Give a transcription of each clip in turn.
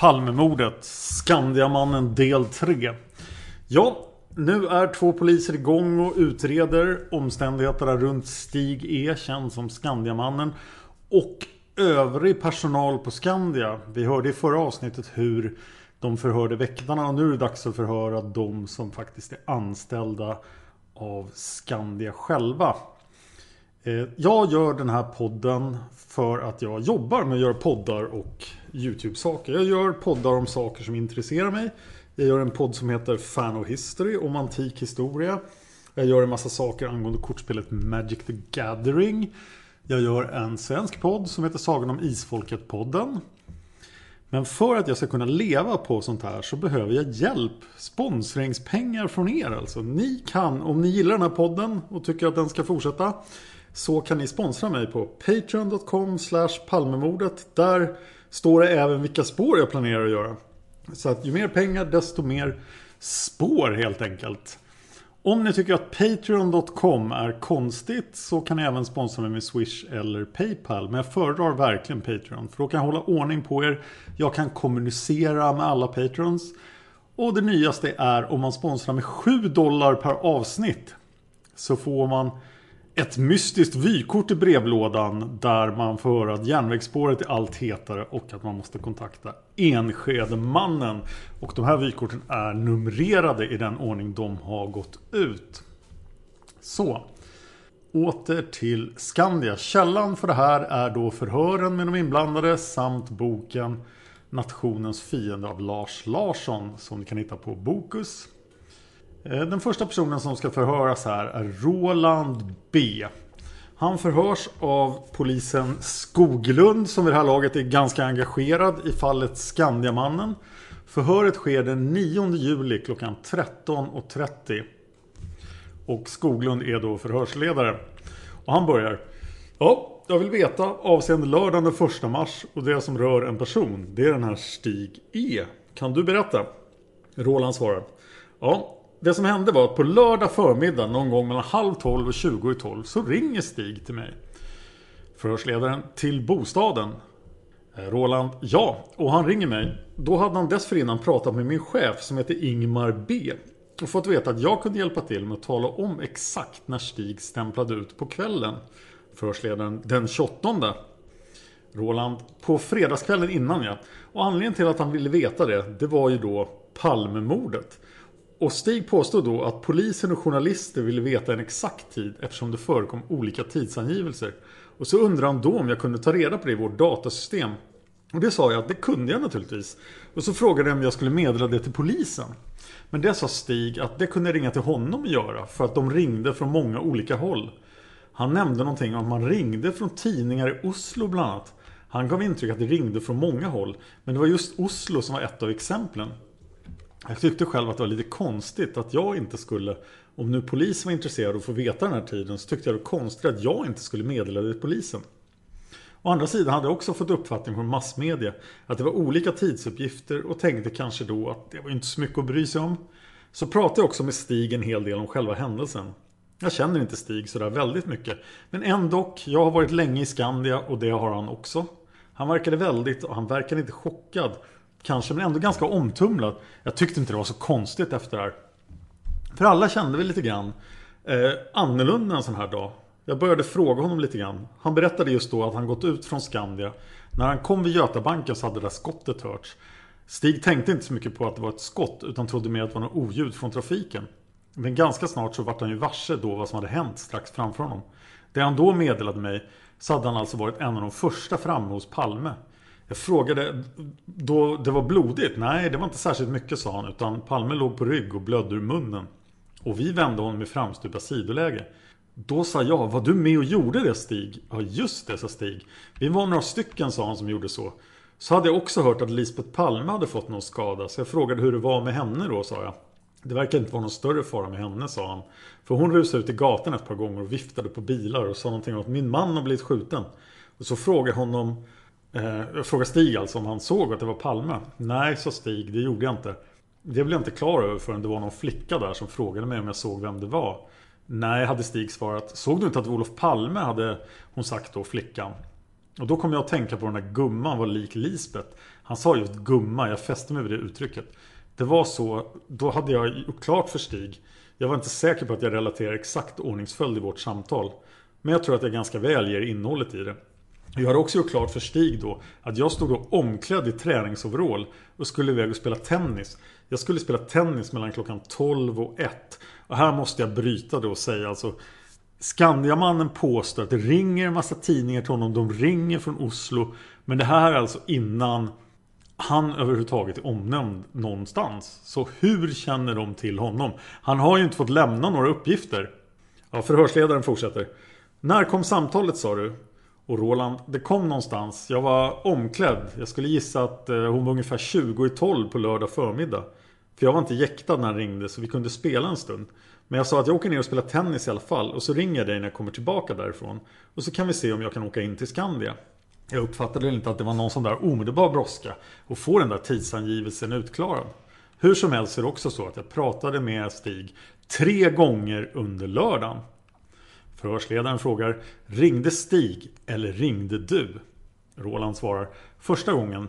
Palmemordet, Skandiamannen del 3. Ja, nu är två poliser igång och utreder omständigheterna runt Stig E, känd som Skandiamannen. Och övrig personal på Skandia. Vi hörde i förra avsnittet hur de förhörde väktarna och nu är det dags att förhöra de som faktiskt är anställda av Skandia själva. Eh, jag gör den här podden för att jag jobbar med att göra poddar och YouTube-saker. Jag gör poddar om saker som intresserar mig. Jag gör en podd som heter Fan of History om antik historia. Jag gör en massa saker angående kortspelet Magic the Gathering. Jag gör en svensk podd som heter Sagan om Isfolket-podden. Men för att jag ska kunna leva på sånt här så behöver jag hjälp. Sponsringspengar från er alltså. Ni kan, om ni gillar den här podden och tycker att den ska fortsätta. Så kan ni sponsra mig på patreon.com palmemordet. Där står det även vilka spår jag planerar att göra. Så att ju mer pengar desto mer spår helt enkelt. Om ni tycker att Patreon.com är konstigt så kan ni även sponsra mig med Swish eller Paypal. Men jag föredrar verkligen Patreon för då kan jag hålla ordning på er. Jag kan kommunicera med alla Patrons. Och det nyaste är om man sponsrar med 7 dollar per avsnitt. Så får man ett mystiskt vykort i brevlådan där man får höra att järnvägsspåret är allt hetare och att man måste kontakta Enskedemannen. Och de här vykorten är numrerade i den ordning de har gått ut. Så. Åter till Skandia. Källan för det här är då förhören med de inblandade samt boken Nationens fiende av Lars Larsson som ni kan hitta på Bokus. Eh, den första personen som ska förhöras här är Roland B. Han förhörs av polisen Skoglund som vid det här laget är ganska engagerad i fallet Skandiamannen. Förhöret sker den 9 juli klockan 13.30. Och Skoglund är då förhörsledare. Och han börjar. Ja, jag vill veta avseende lördagen den 1 mars och det som rör en person. Det är den här Stig E. Kan du berätta? Roland svarar. Ja, det som hände var att på lördag förmiddag någon gång mellan halv tolv och tjugo i tolv så ringer Stig till mig. Förhörsledaren till bostaden. Eh, Roland, ja. Och han ringer mig. Då hade han dessförinnan pratat med min chef som heter Ingmar B. Och fått veta att jag kunde hjälpa till med att tala om exakt när Stig stämplade ut på kvällen. Förhörsledaren den 28. Roland, på fredagskvällen innan ja. Och anledningen till att han ville veta det, det var ju då Palmemordet. Och Stig påstod då att polisen och journalister ville veta en exakt tid eftersom det förekom olika tidsangivelser. Och så undrade han då om jag kunde ta reda på det i vårt datasystem. Och det sa jag att det kunde jag naturligtvis. Och så frågade jag om jag skulle meddela det till polisen. Men det sa Stig att det kunde jag ringa till honom och göra för att de ringde från många olika håll. Han nämnde någonting om att man ringde från tidningar i Oslo bland annat. Han gav intryck att det ringde från många håll. Men det var just Oslo som var ett av exemplen. Jag tyckte själv att det var lite konstigt att jag inte skulle Om nu polisen var intresserad av att få veta den här tiden så tyckte jag det var konstigt att jag inte skulle meddela det till polisen. Å andra sidan hade jag också fått uppfattning från massmedia att det var olika tidsuppgifter och tänkte kanske då att det var inte så mycket att bry sig om. Så pratade jag också med Stig en hel del om själva händelsen. Jag känner inte Stig sådär väldigt mycket. Men ändå, jag har varit länge i Skandia och det har han också. Han verkade väldigt, och han verkade inte chockad. Kanske, men ändå ganska omtumlad. Jag tyckte inte det var så konstigt efter det här. För alla kände väl lite grann eh, annorlunda en sån här dag. Jag började fråga honom lite grann. Han berättade just då att han gått ut från Skandia. När han kom vid Götabanken så hade det där skottet hörts. Stig tänkte inte så mycket på att det var ett skott utan trodde mer att det var något oljud från trafiken. Men ganska snart så vart han ju varse då vad som hade hänt strax framför honom. Det han då meddelade mig så hade han alltså varit en av de första framme hos Palme. Jag frågade då det var blodigt. Nej, det var inte särskilt mycket sa han. Utan Palme låg på rygg och blödde ur munnen. Och vi vände honom i framstupa sidoläge. Då sa jag, var du med och gjorde det Stig? Ja just det, sa Stig. Vi var några stycken, sa han, som gjorde så. Så hade jag också hört att Lisbeth Palme hade fått någon skada. Så jag frågade hur det var med henne då, sa jag. Det verkar inte vara någon större fara med henne, sa han. För hon rusade ut i gatan ett par gånger och viftade på bilar och sa någonting om att min man har blivit skjuten. Och så frågade honom Eh, jag frågade Stig alltså om han såg att det var Palme. Nej, sa Stig, det gjorde jag inte. Det blev jag inte klar över förrän det var någon flicka där som frågade mig om jag såg vem det var. Nej, hade Stig svarat. Såg du inte att det var Olof Palme? Hade hon sagt då, flickan. Och då kom jag att tänka på den där gumman var lik Lisbeth. Han sa just gumma, jag fäste mig vid det uttrycket. Det var så, då hade jag gjort klart för Stig. Jag var inte säker på att jag relaterar exakt ordningsföljd i vårt samtal. Men jag tror att jag ganska väl ger innehållet i det. Jag hade också gjort klart för Stig då att jag stod då omklädd i träningsoverall och skulle iväg och spela tennis. Jag skulle spela tennis mellan klockan 12 och 1. Och här måste jag bryta då och säga alltså Skandiamannen påstår att det ringer en massa tidningar till honom. De ringer från Oslo. Men det här är alltså innan han överhuvudtaget är omnämnd någonstans. Så hur känner de till honom? Han har ju inte fått lämna några uppgifter. Ja, förhörsledaren fortsätter. När kom samtalet sa du? Och Roland, det kom någonstans. Jag var omklädd. Jag skulle gissa att eh, hon var ungefär 20 i 12 på lördag förmiddag. För jag var inte jäktad när han ringde så vi kunde spela en stund. Men jag sa att jag åker ner och spelar tennis i alla fall. Och så ringer jag dig när jag kommer tillbaka därifrån. Och så kan vi se om jag kan åka in till Skandia. Jag uppfattade inte att det var någon sån där omedelbar brådska. Och få den där tidsangivelsen utklarad. Hur som helst är det också så att jag pratade med Stig tre gånger under lördagen. Förhörsledaren frågar Ringde Stig eller ringde du? Roland svarar Första gången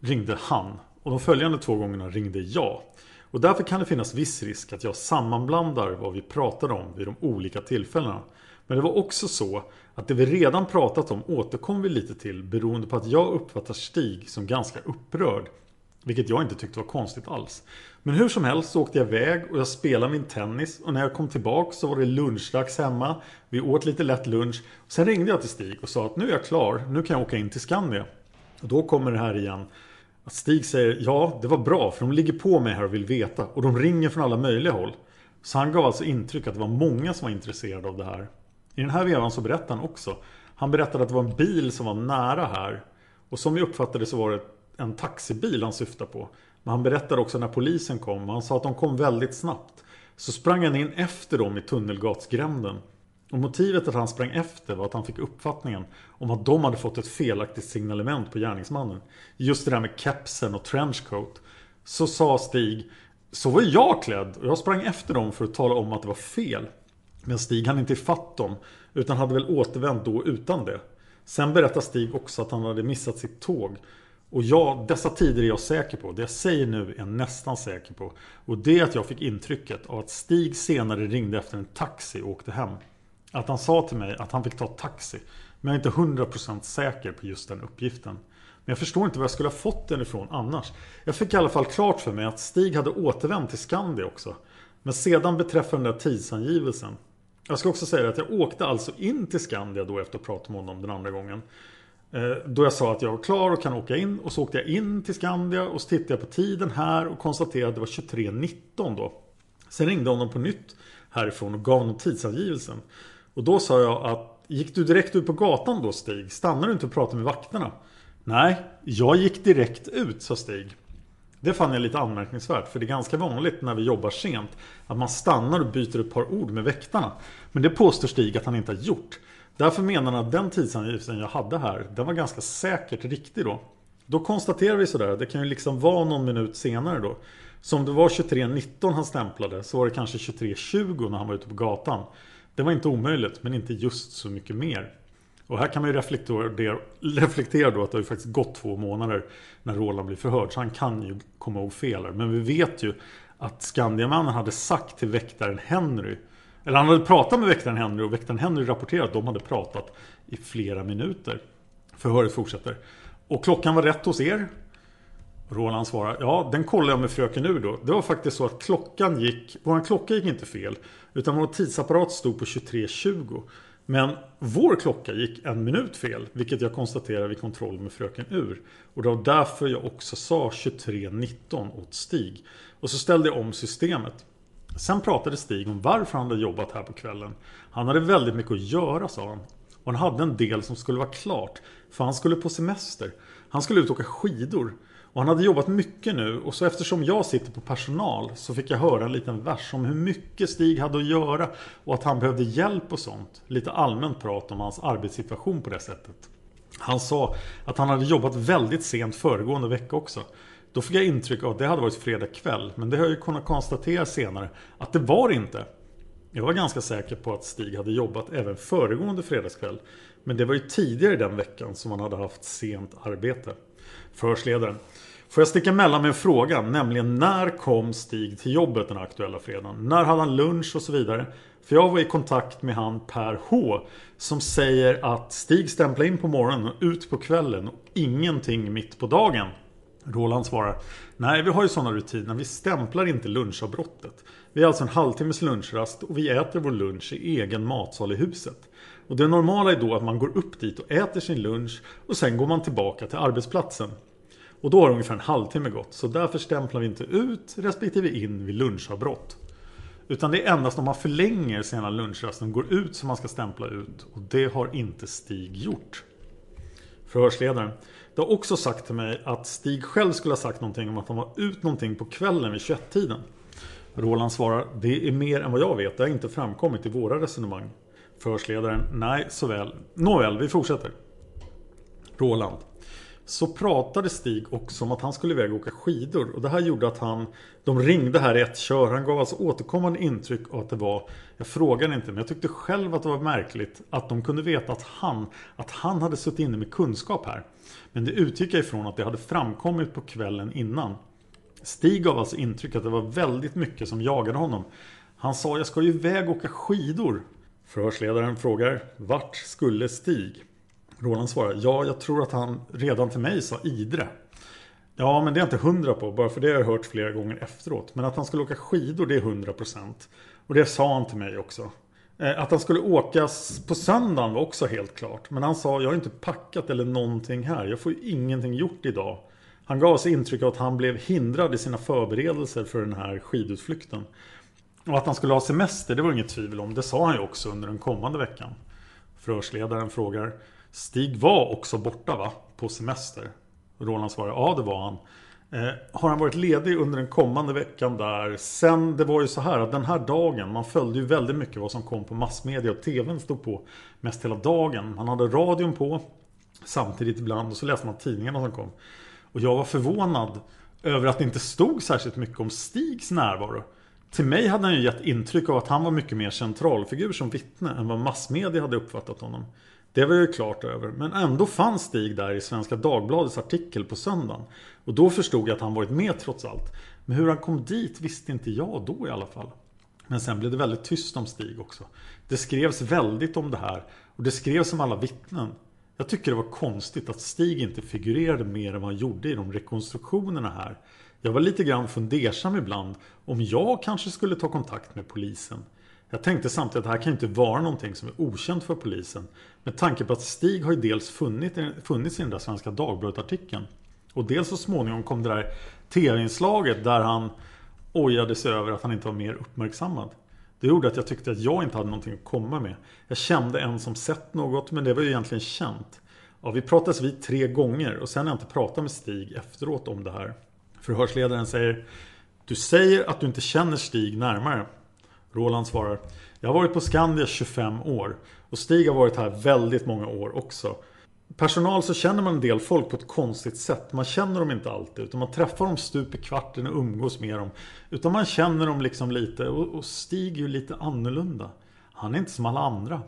ringde han och de följande två gångerna ringde jag. Och därför kan det finnas viss risk att jag sammanblandar vad vi pratade om vid de olika tillfällena. Men det var också så att det vi redan pratat om återkom vi lite till beroende på att jag uppfattar Stig som ganska upprörd. Vilket jag inte tyckte var konstigt alls. Men hur som helst så åkte jag iväg och jag spelade min tennis och när jag kom tillbaka så var det lunchdags hemma. Vi åt lite lätt lunch. Sen ringde jag till Stig och sa att nu är jag klar, nu kan jag åka in till Skandia. Och då kommer det här igen. Att Stig säger ja, det var bra för de ligger på mig här och vill veta och de ringer från alla möjliga håll. Så han gav alltså intryck att det var många som var intresserade av det här. I den här vevan så berättade han också. Han berättade att det var en bil som var nära här. Och som vi uppfattade så var det en taxibil han syftar på. Men han berättade också när polisen kom. Han sa att de kom väldigt snabbt. Så sprang han in efter dem i Tunnelgatsgränden. Och motivet att han sprang efter var att han fick uppfattningen om att de hade fått ett felaktigt signalement på gärningsmannen. Just det där med kepsen och trenchcoat. Så sa Stig, så var jag klädd och jag sprang efter dem för att tala om att det var fel. Men Stig hann inte ifatt dem utan hade väl återvänt då utan det. Sen berättar Stig också att han hade missat sitt tåg. Och ja, dessa tider är jag säker på. Det jag säger nu är jag nästan säker på. Och det är att jag fick intrycket av att Stig senare ringde efter en taxi och åkte hem. Att han sa till mig att han fick ta taxi. Men jag är inte 100% säker på just den uppgiften. Men jag förstår inte var jag skulle ha fått den ifrån annars. Jag fick i alla fall klart för mig att Stig hade återvänt till Skandia också. Men sedan beträffande den där tidsangivelsen. Jag ska också säga att jag åkte alltså in till Skandia då efter att ha pratat med honom den andra gången. Eh, då jag sa att jag var klar och kan åka in. Och så åkte jag in till Skandia och så tittade jag på tiden här och konstaterade att det var 23.19 då. Sen ringde honom på nytt härifrån och gav honom tidsangivelsen. Och då sa jag att Gick du direkt ut på gatan då Stig? Stannade du inte och pratade med vakterna? Nej, jag gick direkt ut, sa Stig. Det fann jag lite anmärkningsvärt för det är ganska vanligt när vi jobbar sent att man stannar och byter ett par ord med väktarna. Men det påstår Stig att han inte har gjort. Därför menar han att den tidsangivelsen jag hade här, den var ganska säkert riktig då. Då konstaterar vi sådär, det kan ju liksom vara någon minut senare då. Så om det var 23.19 han stämplade så var det kanske 23.20 när han var ute på gatan. Det var inte omöjligt, men inte just så mycket mer. Och här kan man ju reflektera, reflektera då att det har ju faktiskt gått två månader när Roland blir förhörd. Så han kan ju komma ihåg fel. Men vi vet ju att Skandiamannen hade sagt till väktaren Henry eller han hade pratat med väktaren Henry och väktaren Henry rapporterade att de hade pratat i flera minuter. Förhöret fortsätter. Och klockan var rätt hos er? Roland svarar, ja den kollade jag med fröken ur då. Det var faktiskt så att klockan gick, vår klocka gick inte fel. Utan vår tidsapparat stod på 23.20. Men vår klocka gick en minut fel, vilket jag konstaterade vid kontroll med fröken Ur. Och det var därför jag också sa 23.19 åt Stig. Och så ställde jag om systemet. Sen pratade Stig om varför han hade jobbat här på kvällen. Han hade väldigt mycket att göra sa han. Och han hade en del som skulle vara klart. För han skulle på semester. Han skulle ut och åka skidor. Och han hade jobbat mycket nu och så eftersom jag sitter på personal så fick jag höra en liten vers om hur mycket Stig hade att göra och att han behövde hjälp och sånt. Lite allmänt prat om hans arbetssituation på det sättet. Han sa att han hade jobbat väldigt sent föregående vecka också. Då fick jag intryck av att det hade varit fredag kväll men det har jag ju kunnat konstatera senare att det var inte. Jag var ganska säker på att Stig hade jobbat även föregående fredagskväll. Men det var ju tidigare den veckan som han hade haft sent arbete. Förhörsledaren. Får jag sticka emellan med en fråga, nämligen när kom Stig till jobbet den aktuella fredagen? När hade han lunch och så vidare? För jag var i kontakt med han Per H Som säger att Stig stämplar in på morgonen och ut på kvällen och ingenting mitt på dagen. Roland svarar Nej, vi har ju sådana rutiner. Vi stämplar inte lunchavbrottet. Vi har alltså en halvtimmes lunchrast och vi äter vår lunch i egen matsal i huset. Och det normala är då att man går upp dit och äter sin lunch och sen går man tillbaka till arbetsplatsen. Och då har ungefär en halvtimme gått. Så därför stämplar vi inte ut respektive in vid lunchavbrott. Utan det är endast om man förlänger sena lunchrasten går ut som man ska stämpla ut. Och det har inte Stig gjort. Förhörsledaren. Det har också sagt till mig att Stig själv skulle ha sagt någonting om att han var ut någonting på kvällen vid 21-tiden. Roland svarar, det är mer än vad jag vet. Det har inte framkommit i våra resonemang. Förhörsledaren, nej såväl. Nåväl, vi fortsätter. Roland. Så pratade Stig också om att han skulle iväg och åka skidor. Och det här gjorde att han... De ringde här i ett kör. Han gav alltså återkommande intryck av att det var... Jag frågade inte, men jag tyckte själv att det var märkligt att de kunde veta att han... Att han hade suttit inne med kunskap här. Men det utgick jag ifrån att det hade framkommit på kvällen innan. Stig gav alltså intryck att det var väldigt mycket som jagade honom. Han sa jag ska ju iväg och åka skidor. Förhörsledaren frågar vart skulle Stig? Roland svarar ja jag tror att han redan till mig sa Idre. Ja men det är jag inte hundra på bara för det har jag hört flera gånger efteråt. Men att han skulle åka skidor det är hundra procent. Och det sa han till mig också. Eh, att han skulle åkas på söndagen var också helt klart. Men han sa jag har inte packat eller någonting här. Jag får ju ingenting gjort idag. Han gav sig intryck av att han blev hindrad i sina förberedelser för den här skidutflykten. Och att han skulle ha semester, det var inget tvivel om. Det sa han ju också under den kommande veckan. Förhörsledaren frågar Stig var också borta va? På semester. Roland svarar ja det var han. Eh, har han varit ledig under den kommande veckan där? Sen, det var ju så här att den här dagen, man följde ju väldigt mycket vad som kom på massmedia och TVn stod på mest hela dagen. Man hade radion på samtidigt ibland och så läste man tidningarna som kom. Och jag var förvånad över att det inte stod särskilt mycket om Stigs närvaro. Till mig hade han ju gett intryck av att han var mycket mer centralfigur som vittne än vad massmedia hade uppfattat honom. Det var jag ju klart över. Men ändå fanns Stig där i Svenska Dagbladets artikel på söndagen. Och då förstod jag att han varit med trots allt. Men hur han kom dit visste inte jag då i alla fall. Men sen blev det väldigt tyst om Stig också. Det skrevs väldigt om det här. Och det skrevs om alla vittnen. Jag tycker det var konstigt att Stig inte figurerade mer än vad han gjorde i de rekonstruktionerna här. Jag var lite grann fundersam ibland om jag kanske skulle ta kontakt med polisen. Jag tänkte samtidigt att det här kan inte vara någonting som är okänt för polisen. Med tanke på att Stig har ju dels funnits i den där Svenska Dagbladet-artikeln. Och dels så småningom kom det där tv-inslaget där han ojade sig över att han inte var mer uppmärksammad. Det gjorde att jag tyckte att jag inte hade någonting att komma med. Jag kände en som sett något men det var ju egentligen känt. Ja, vi pratades vid tre gånger och sen har jag inte pratat med Stig efteråt om det här. Förhörsledaren säger Du säger att du inte känner Stig närmare. Roland svarar Jag har varit på Skandia 25 år och Stig har varit här väldigt många år också. Personal så känner man en del folk på ett konstigt sätt. Man känner dem inte alltid utan man träffar dem stup i kvarten och umgås med dem. Utan man känner dem liksom lite och, och Stig är ju lite annorlunda. Han är inte som alla andra.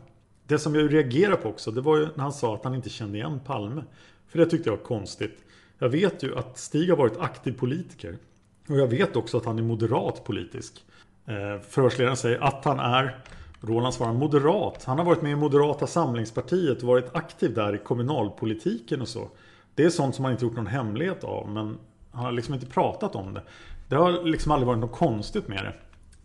Det som jag reagerade på också det var ju när han sa att han inte kände igen Palme. För det tyckte jag var konstigt. Jag vet ju att Stig har varit aktiv politiker. Och jag vet också att han är moderat politisk. Eh, förhörsledaren säger att han är Roland svarar moderat. Han har varit med i Moderata samlingspartiet och varit aktiv där i kommunalpolitiken och så. Det är sånt som han inte gjort någon hemlighet av men han har liksom inte pratat om det. Det har liksom aldrig varit något konstigt med det.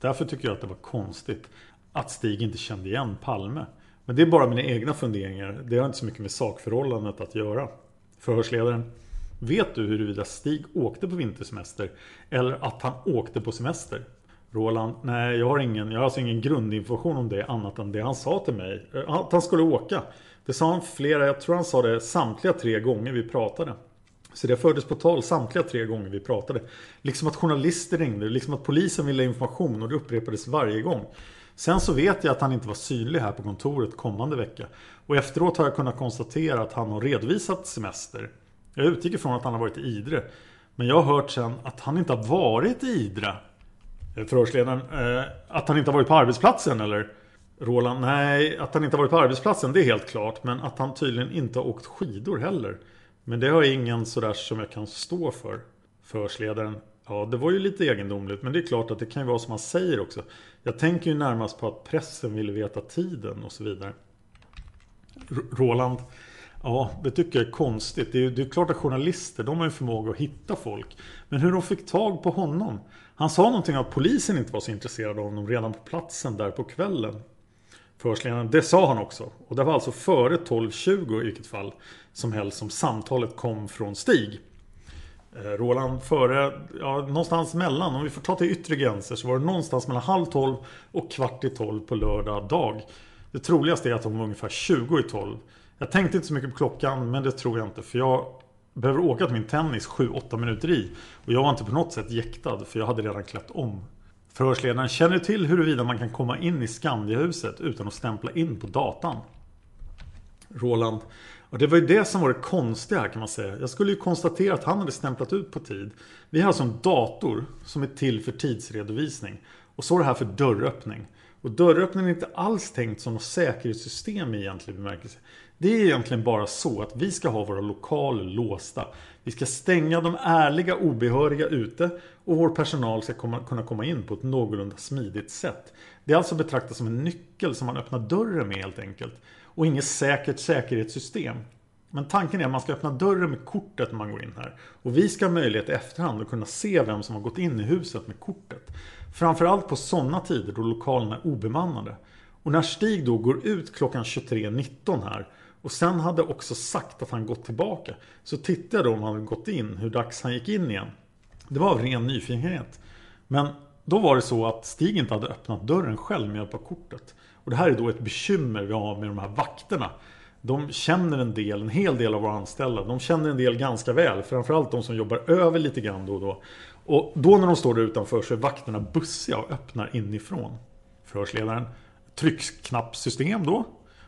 Därför tycker jag att det var konstigt att Stig inte kände igen Palme. Men det är bara mina egna funderingar. Det har inte så mycket med sakförhållandet att göra. Förhörsledaren. Vet du huruvida Stig åkte på vintersemester eller att han åkte på semester? Roland, nej jag har ingen, jag har alltså ingen grundinformation om det annat än det han sa till mig. Eh, att han skulle åka. Det sa han flera, jag tror han sa det samtliga tre gånger vi pratade. Så det fördes på tal samtliga tre gånger vi pratade. Liksom att journalister ringde, liksom att polisen ville ha information och det upprepades varje gång. Sen så vet jag att han inte var synlig här på kontoret kommande vecka. Och efteråt har jag kunnat konstatera att han har redovisat semester. Jag utgick ifrån att han har varit i Idre. Men jag har hört sen att han inte har varit i Idre. Eh, förhörsledaren, eh, att han inte har varit på arbetsplatsen eller? Roland, nej, att han inte har varit på arbetsplatsen det är helt klart. Men att han tydligen inte har åkt skidor heller. Men det har ingen sådär som jag kan stå för. Förhörsledaren, ja det var ju lite egendomligt. Men det är klart att det kan ju vara som han säger också. Jag tänker ju närmast på att pressen ville veta tiden och så vidare. R Roland, Ja, det tycker jag är konstigt. Det är, det är klart att journalister, de har ju förmåga att hitta folk. Men hur de fick tag på honom? Han sa någonting om att polisen inte var så intresserad av honom redan på platsen där på kvällen. Förhörsledaren, det sa han också. Och det var alltså före 12.20 i vilket fall som helst som samtalet kom från Stig. Eh, Roland, före, ja, någonstans mellan, om vi får ta till yttre gränser så var det någonstans mellan halv tolv och kvart i tolv på lördag dag. Det troligaste är att de var ungefär 20 i tolv. Jag tänkte inte så mycket på klockan men det tror jag inte för jag behöver åka till min tennis 7-8 minuter i. Och jag var inte på något sätt jäktad för jag hade redan klätt om. Förhörsledaren känner till huruvida man kan komma in i Skandiahuset utan att stämpla in på datan. Roland. Och det var ju det som var det konstiga här kan man säga. Jag skulle ju konstatera att han hade stämplat ut på tid. Vi har alltså en dator som är till för tidsredovisning. Och så är det här för dörröppning. Och dörröppningen är inte alls tänkt som något säkerhetssystem i egentlig bemärkelse. Det är egentligen bara så att vi ska ha våra lokaler låsta. Vi ska stänga de ärliga obehöriga ute och vår personal ska komma, kunna komma in på ett någorlunda smidigt sätt. Det är alltså betraktat som en nyckel som man öppnar dörren med helt enkelt. Och inget säkert säkerhetssystem. Men tanken är att man ska öppna dörren med kortet när man går in här. Och vi ska ha möjlighet i efterhand att kunna se vem som har gått in i huset med kortet. Framförallt på sådana tider då lokalerna är obemannade. Och när Stig då går ut klockan 23.19 här och sen hade också sagt att han gått tillbaka. Så tittade jag då om han hade gått in, hur dags han gick in igen. Det var av ren nyfikenhet. Men då var det så att Stig inte hade öppnat dörren själv med hjälp av kortet. Och det här är då ett bekymmer vi har med de här vakterna. De känner en del, en hel del av våra anställda. De känner en del ganska väl. Framförallt de som jobbar över lite grann då och då. Och då när de står där utanför så är vakterna bussiga och öppnar inifrån. Förhörsledaren. Tryckknappssystem då?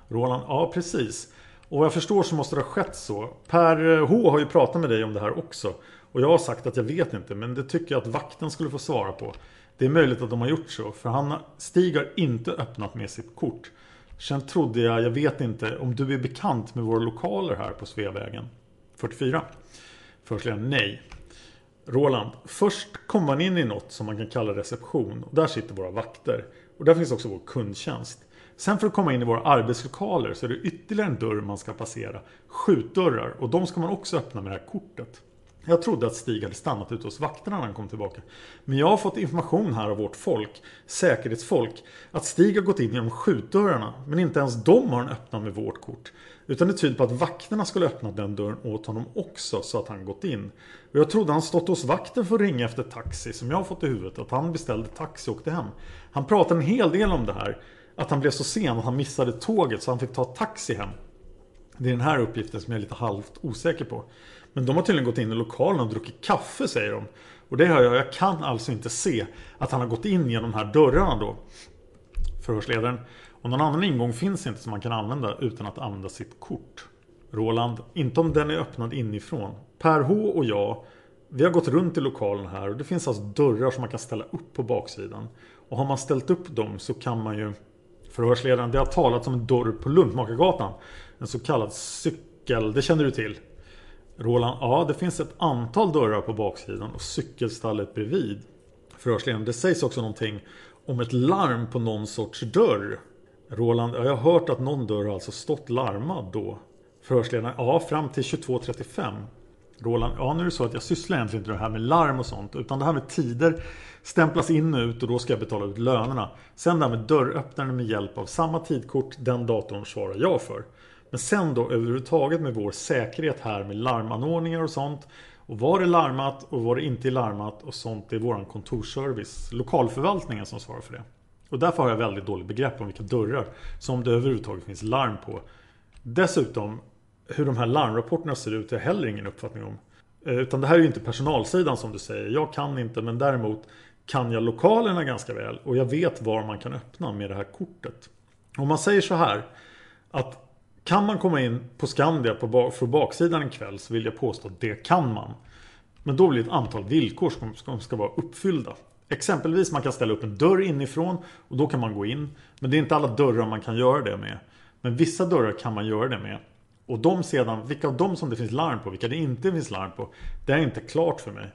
Roland. Ja, precis. Och vad jag förstår så måste det ha skett så. Per eh, H har ju pratat med dig om det här också. Och jag har sagt att jag vet inte, men det tycker jag att vakten skulle få svara på. Det är möjligt att de har gjort så, för han, Stig har inte öppnat med sitt kort. Sen trodde jag, jag vet inte, om du är bekant med våra lokaler här på Sveavägen 44? Förhörsledaren, nej. Roland, först kommer man in i något som man kan kalla reception. Och där sitter våra vakter. Och där finns också vår kundtjänst. Sen för att komma in i våra arbetslokaler så är det ytterligare en dörr man ska passera. Skjutdörrar och de ska man också öppna med det här kortet. Jag trodde att Stig hade stannat ute hos vakterna när han kom tillbaka. Men jag har fått information här av vårt folk, säkerhetsfolk, att Stig har gått in genom skjutdörrarna. Men inte ens de har han öppnat med vårt kort. Utan det tyder på att vakterna skulle öppna den dörren åt honom också så att han gått in. Och jag trodde han stått hos vakten för att ringa efter taxi som jag har fått i huvudet. Att han beställde taxi och åkte hem. Han pratade en hel del om det här att han blev så sen att han missade tåget så han fick ta taxi hem. Det är den här uppgiften som jag är lite halvt osäker på. Men de har tydligen gått in i lokalen och druckit kaffe säger de. Och det hör jag, jag kan alltså inte se att han har gått in genom de här dörrarna då. Förhörsledaren. Och någon annan ingång finns inte som man kan använda utan att använda sitt kort. Roland, inte om den är öppnad inifrån. Per H och jag, vi har gått runt i lokalen här och det finns alltså dörrar som man kan ställa upp på baksidan. Och har man ställt upp dem så kan man ju Förhörsledaren, det har talats om en dörr på Luntmakargatan. En så kallad cykel, det känner du till? Roland, ja det finns ett antal dörrar på baksidan och cykelstallet bredvid. Förhörsledaren, det sägs också någonting om ett larm på någon sorts dörr. Roland, ja, jag har hört att någon dörr har alltså stått larmad då. Förhörsledaren, ja fram till 22.35. Roland, ja nu är det så att jag sysslar egentligen inte med det här med larm och sånt. Utan det här med tider stämplas in och ut och då ska jag betala ut lönerna. Sen det här med dörröppnaren med hjälp av samma tidkort, den datorn svarar jag för. Men sen då överhuvudtaget med vår säkerhet här med larmanordningar och sånt. Och var det larmat och var det inte larmat och sånt. Det är våran kontorsservice, lokalförvaltningen som svarar för det. Och därför har jag väldigt dåligt begrepp om vilka dörrar som det överhuvudtaget finns larm på. Dessutom, hur de här larmrapporterna ser ut har jag heller ingen uppfattning om. Eh, utan det här är ju inte personalsidan som du säger. Jag kan inte men däremot kan jag lokalerna ganska väl. Och jag vet var man kan öppna med det här kortet. Om man säger så här. Att kan man komma in på Skandia på från baksidan en kväll så vill jag påstå att det kan man. Men då blir det ett antal villkor som ska, ska vara uppfyllda. Exempelvis man kan ställa upp en dörr inifrån och då kan man gå in. Men det är inte alla dörrar man kan göra det med. Men vissa dörrar kan man göra det med. Och de sedan, vilka av dem som det finns larm på, vilka det inte finns larm på. Det är inte klart för mig.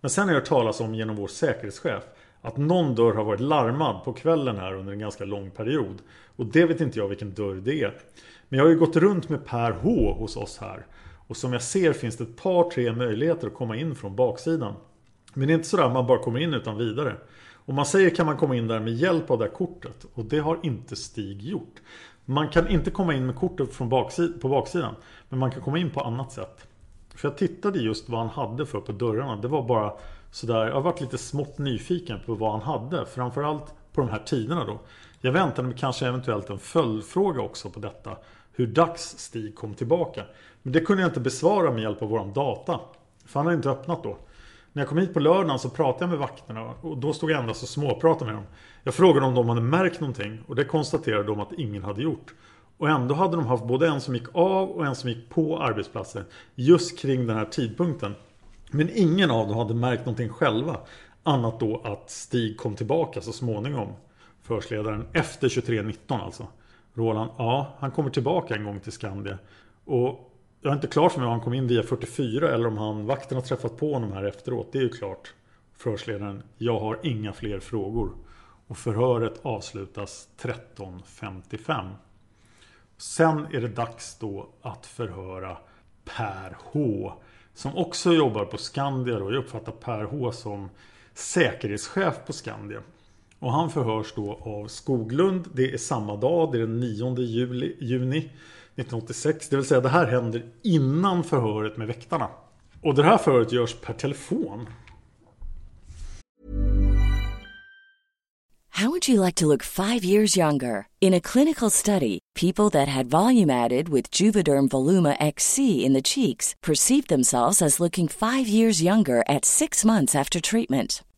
Men sen har jag hört talas om genom vår säkerhetschef att någon dörr har varit larmad på kvällen här under en ganska lång period. Och det vet inte jag vilken dörr det är. Men jag har ju gått runt med Per H hos oss här. Och som jag ser finns det ett par tre möjligheter att komma in från baksidan. Men det är inte sådär att man bara kommer in utan vidare. Om man säger kan man komma in där med hjälp av det här kortet. Och det har inte Stig gjort. Man kan inte komma in med kortet från baksid på baksidan. Men man kan komma in på annat sätt. För jag tittade just vad han hade för på dörrarna. Det var bara sådär. Jag har varit lite smått nyfiken på vad han hade. Framförallt på de här tiderna då. Jag väntade mig kanske eventuellt en följdfråga också på detta. Hur dags Stig kom tillbaka. Men det kunde jag inte besvara med hjälp av våran data. För han hade inte öppnat då. När jag kom hit på lördagen så pratade jag med vakterna och då stod jag endast och småpratade med dem. Jag frågade om de hade märkt någonting och det konstaterade de att ingen hade gjort. Och ändå hade de haft både en som gick av och en som gick på arbetsplatsen just kring den här tidpunkten. Men ingen av dem hade märkt någonting själva. Annat då att Stig kom tillbaka så småningom. Försledaren efter 23.19 alltså. Roland, ja han kommer tillbaka en gång till Skandia. Och jag är inte klart för mig om han kom in via 44 eller om han vakten har träffat på honom här efteråt. Det är ju klart. Förhörsledaren, jag har inga fler frågor. Och förhöret avslutas 13.55. Sen är det dags då att förhöra Per H. Som också jobbar på Skandia och jag uppfattar Per H som säkerhetschef på Skandia. Och han förhörs då av Skoglund. Det är samma dag, det är den 9 juli, juni 1986. Det vill säga det här händer innan förhöret med väktarna. Och det här förhöret görs per telefon. How would you like to look five years younger? In a clinical study, people that had volume added with Juvederm Voluma XC in the cheeks perceived themselves as looking five years younger at six months after treatment.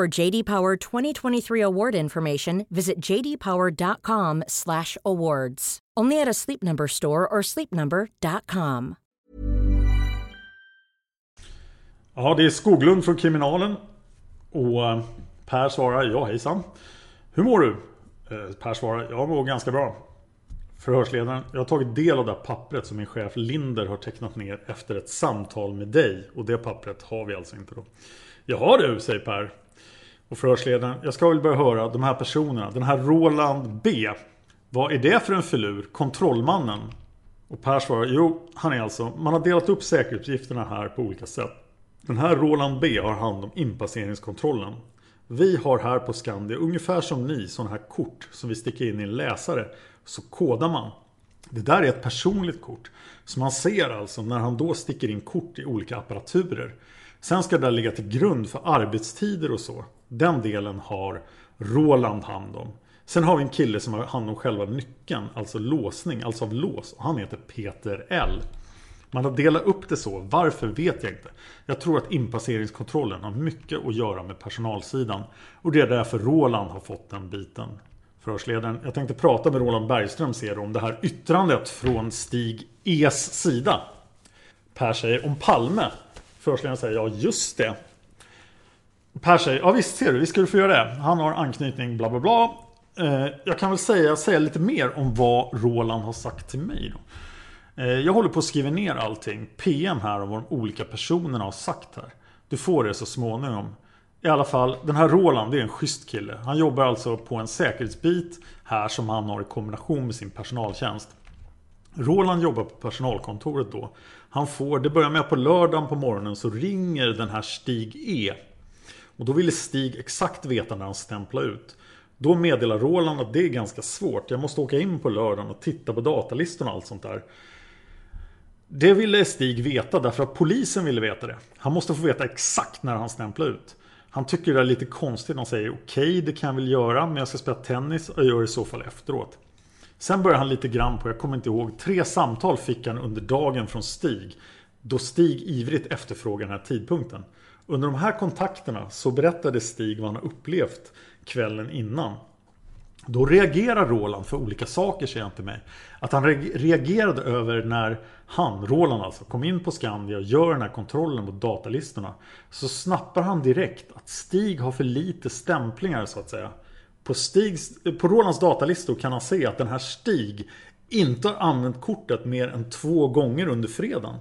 For JD Power 2023 award information, visit jdpower.com/awards. Only at a Sleep Number store or sleepnumber.com. Ja, det är Skoglund från Kriminalen. Och eh, Per svarar, ja hejsan. Hur mår du? Eh, per svarar, jag mår ganska bra. Förhörsledaren, jag har tagit del av det här pappret som min chef Linder har tecknat ner efter ett samtal med dig. Och det pappret har vi alltså inte då. Jaha du, säger Per. Och förhörsledaren, jag ska väl börja höra de här personerna. Den här Roland B. Vad är det för en filur? Kontrollmannen? Och Per svarar, jo, han är alltså, man har delat upp säkerhetsuppgifterna här på olika sätt. Den här Roland B har hand om inpasseringskontrollen. Vi har här på Skandia, ungefär som ni, sådana här kort som vi sticker in i en läsare. Så kodar man. Det där är ett personligt kort. Så man ser alltså när han då sticker in kort i olika apparaturer. Sen ska det där ligga till grund för arbetstider och så. Den delen har Roland hand om. Sen har vi en kille som har hand om själva nyckeln, alltså låsning, alltså av lås. Och han heter Peter L. Man har delat upp det så. Varför vet jag inte. Jag tror att inpasseringskontrollen har mycket att göra med personalsidan. Och det är därför Roland har fått den biten. Förhörsledaren, jag tänkte prata med Roland Bergström ser om det här yttrandet från Stig E's sida. Per säger om Palme. Förhörsledaren säger ja just det. Per säger ja visst ser du, visst ska du få göra det. Han har anknytning bla bla bla. Eh, jag kan väl säga, säga lite mer om vad Roland har sagt till mig. Då. Eh, jag håller på att skriva ner allting. PM här om vad de olika personerna har sagt här. Du får det så småningom. I alla fall, den här Roland det är en schysst kille. Han jobbar alltså på en säkerhetsbit här som han har i kombination med sin personaltjänst. Roland jobbar på personalkontoret då. Han får, det börjar med att på lördagen på morgonen så ringer den här Stig E. Och då ville Stig exakt veta när han stämplar ut. Då meddelar Roland att det är ganska svårt. Jag måste åka in på lördagen och titta på datalistorna och allt sånt där. Det ville Stig veta därför att polisen ville veta det. Han måste få veta exakt när han stämplar ut. Han tycker det är lite konstigt. Han säger okej, okay, det kan jag väl göra, men jag ska spela tennis och gör det i så fall efteråt. Sen börjar han lite grann på, jag kommer inte ihåg, tre samtal fick han under dagen från Stig. Då Stig ivrigt efterfrågar den här tidpunkten. Under de här kontakterna så berättade Stig vad han har upplevt kvällen innan. Då reagerar Roland för olika saker säger han till mig. Att han reagerade över när han, Roland alltså, kom in på Skandia och gör den här kontrollen mot datalistorna. Så snappar han direkt att Stig har för lite stämplingar så att säga. På, Stigs, på Rolands datalistor kan han se att den här Stig inte har använt kortet mer än två gånger under fredagen.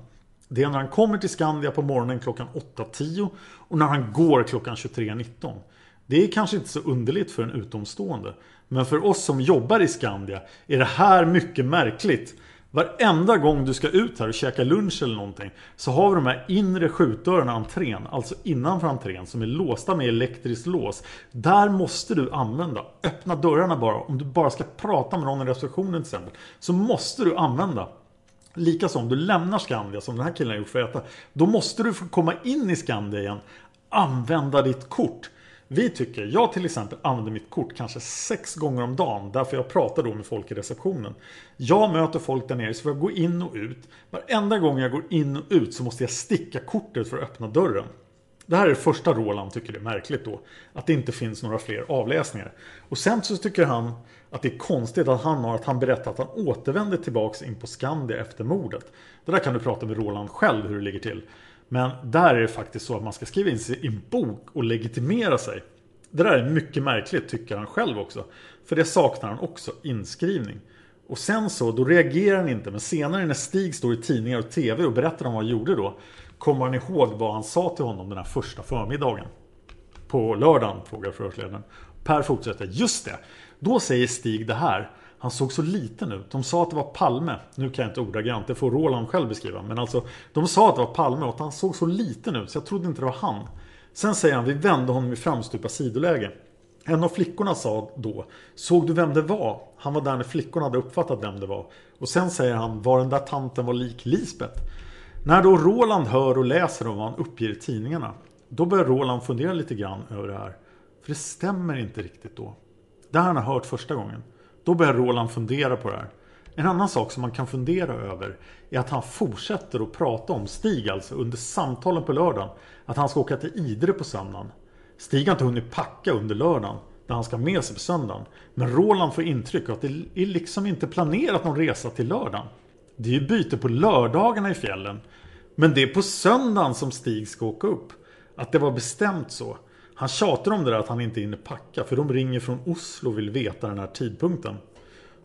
Det är när han kommer till Skandia på morgonen klockan 8.10 och när han går klockan 23.19. Det är kanske inte så underligt för en utomstående. Men för oss som jobbar i Skandia är det här mycket märkligt. Varenda gång du ska ut här och käka lunch eller någonting så har vi de här inre skjutdörrarna entrén, alltså innanför entrén som är låsta med elektriskt lås. Där måste du använda, öppna dörrarna bara, om du bara ska prata med någon i receptionen till exempel. Så måste du använda Likaså om du lämnar Skandia som den här killen har gjort för att äta. Då måste du få komma in i Skandia igen. Använda ditt kort. Vi tycker, jag till exempel använder mitt kort kanske sex gånger om dagen därför jag pratar då med folk i receptionen. Jag möter folk där nere så får jag gå in och ut. Varenda gång jag går in och ut så måste jag sticka kortet för att öppna dörren. Det här är det första Roland tycker det är märkligt då. Att det inte finns några fler avläsningar. Och sen så tycker han att det är konstigt att han har att han berättar att han återvänder tillbaks in på Skandia efter mordet. Det där kan du prata med Roland själv hur det ligger till. Men där är det faktiskt så att man ska skriva in sig i en bok och legitimera sig. Det där är mycket märkligt tycker han själv också. För det saknar han också inskrivning. Och sen så, då reagerar han inte. Men senare när Stig står i tidningar och tv och berättar om vad han gjorde då. Kommer han ihåg vad han sa till honom den här första förmiddagen? På lördagen, frågar förhörsledaren. Per fortsätter. Just det! Då säger Stig det här. Han såg så liten ut. De sa att det var Palme. Nu kan jag inte ordagrant, det får Roland själv beskriva. Men alltså, de sa att det var Palme och att han såg så liten ut så jag trodde inte det var han. Sen säger han, vi vände honom i framstupa sidoläge. En av flickorna sa då, såg du vem det var? Han var där när flickorna hade uppfattat vem det var. Och sen säger han, var den där tanten var lik Lisbeth? När då Roland hör och läser om vad han uppger i tidningarna. Då börjar Roland fundera lite grann över det här. För det stämmer inte riktigt då. Det här han har hört första gången. Då börjar Roland fundera på det här. En annan sak som man kan fundera över är att han fortsätter att prata om Stig alltså under samtalen på lördagen. Att han ska åka till Idre på söndagen. Stig har inte hunnit packa under lördagen där han ska med sig på söndagen. Men Roland får intryck av att det är liksom inte planerat någon resa till lördagen. Det är ju byte på lördagarna i fjällen. Men det är på söndagen som Stig ska åka upp. Att det var bestämt så. Han tjatar om det där att han inte hinner packa för de ringer från Oslo och vill veta den här tidpunkten.